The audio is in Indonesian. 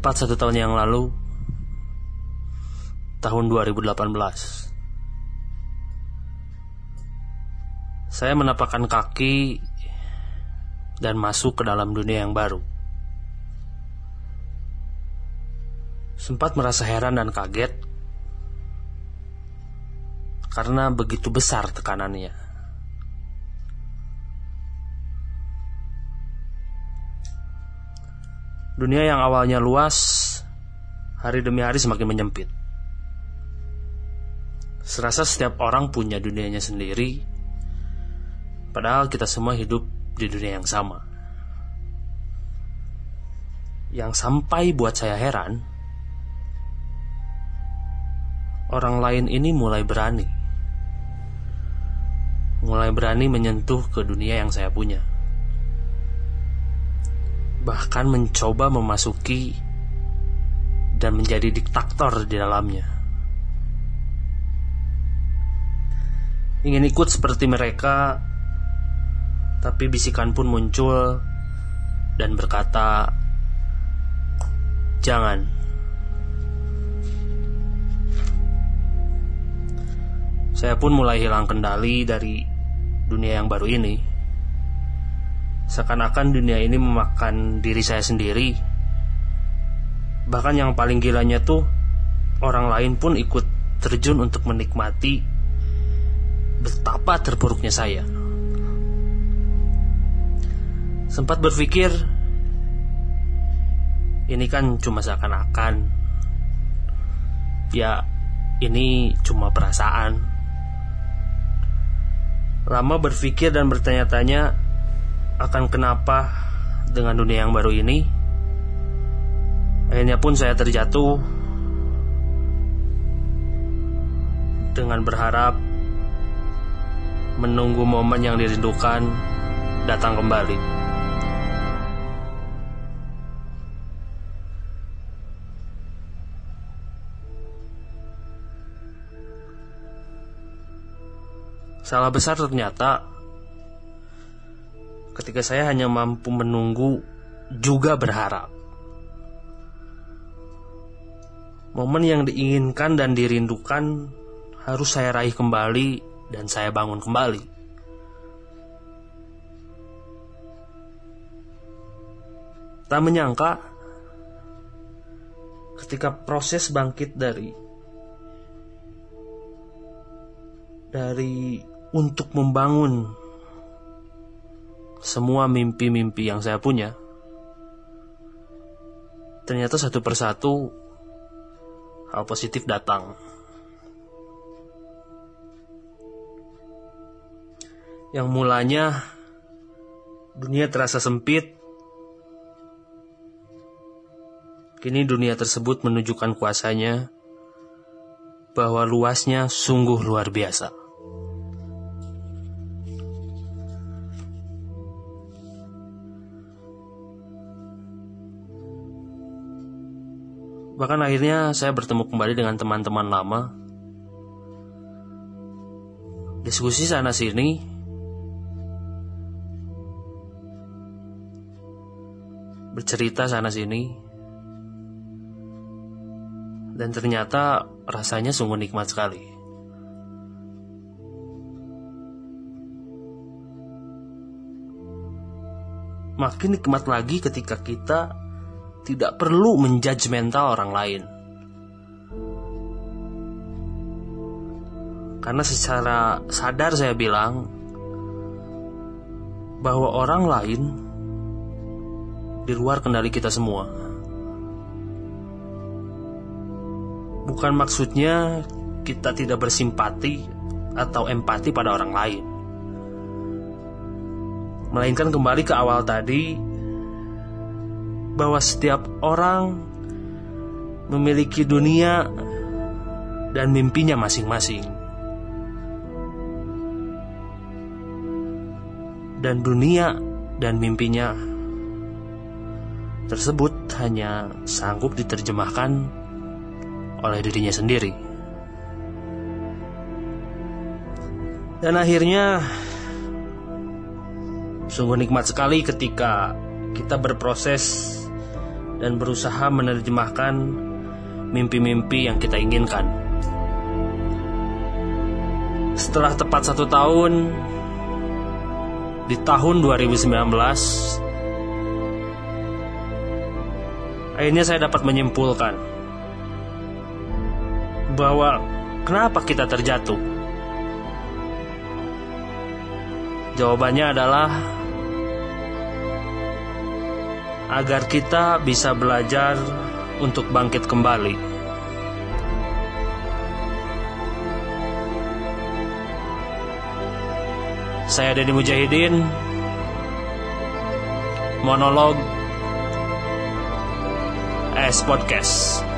Tepat satu tahun yang lalu, tahun 2018, saya menapakkan kaki dan masuk ke dalam dunia yang baru. Sempat merasa heran dan kaget karena begitu besar tekanannya. Dunia yang awalnya luas, hari demi hari semakin menyempit. Serasa setiap orang punya dunianya sendiri, padahal kita semua hidup di dunia yang sama. Yang sampai buat saya heran, orang lain ini mulai berani. Mulai berani menyentuh ke dunia yang saya punya bahkan mencoba memasuki dan menjadi diktator di dalamnya. Ingin ikut seperti mereka, tapi bisikan pun muncul dan berkata, "Jangan." Saya pun mulai hilang kendali dari dunia yang baru ini. Seakan-akan dunia ini memakan diri saya sendiri. Bahkan yang paling gilanya tuh orang lain pun ikut terjun untuk menikmati betapa terpuruknya saya. Sempat berpikir ini kan cuma seakan-akan. Ya, ini cuma perasaan. Lama berpikir dan bertanya-tanya akan kenapa dengan dunia yang baru ini. Akhirnya pun saya terjatuh dengan berharap menunggu momen yang dirindukan datang kembali. Salah besar ternyata ketika saya hanya mampu menunggu juga berharap. Momen yang diinginkan dan dirindukan harus saya raih kembali dan saya bangun kembali. Tak menyangka ketika proses bangkit dari dari untuk membangun semua mimpi-mimpi yang saya punya, ternyata satu persatu hal positif datang. Yang mulanya dunia terasa sempit, kini dunia tersebut menunjukkan kuasanya bahwa luasnya sungguh luar biasa. Bahkan akhirnya saya bertemu kembali dengan teman-teman lama. Diskusi sana sini. Bercerita sana sini. Dan ternyata rasanya sungguh nikmat sekali. Makin nikmat lagi ketika kita tidak perlu menjudgmental orang lain. Karena secara sadar saya bilang bahwa orang lain di luar kendali kita semua. Bukan maksudnya kita tidak bersimpati atau empati pada orang lain. Melainkan kembali ke awal tadi bahwa setiap orang memiliki dunia dan mimpinya masing-masing. Dan dunia dan mimpinya tersebut hanya sanggup diterjemahkan oleh dirinya sendiri. Dan akhirnya sungguh nikmat sekali ketika kita berproses dan berusaha menerjemahkan mimpi-mimpi yang kita inginkan. Setelah tepat satu tahun, di tahun 2019, akhirnya saya dapat menyimpulkan bahwa kenapa kita terjatuh. Jawabannya adalah agar kita bisa belajar untuk bangkit kembali. Saya Deddy Mujahidin Monolog S Podcast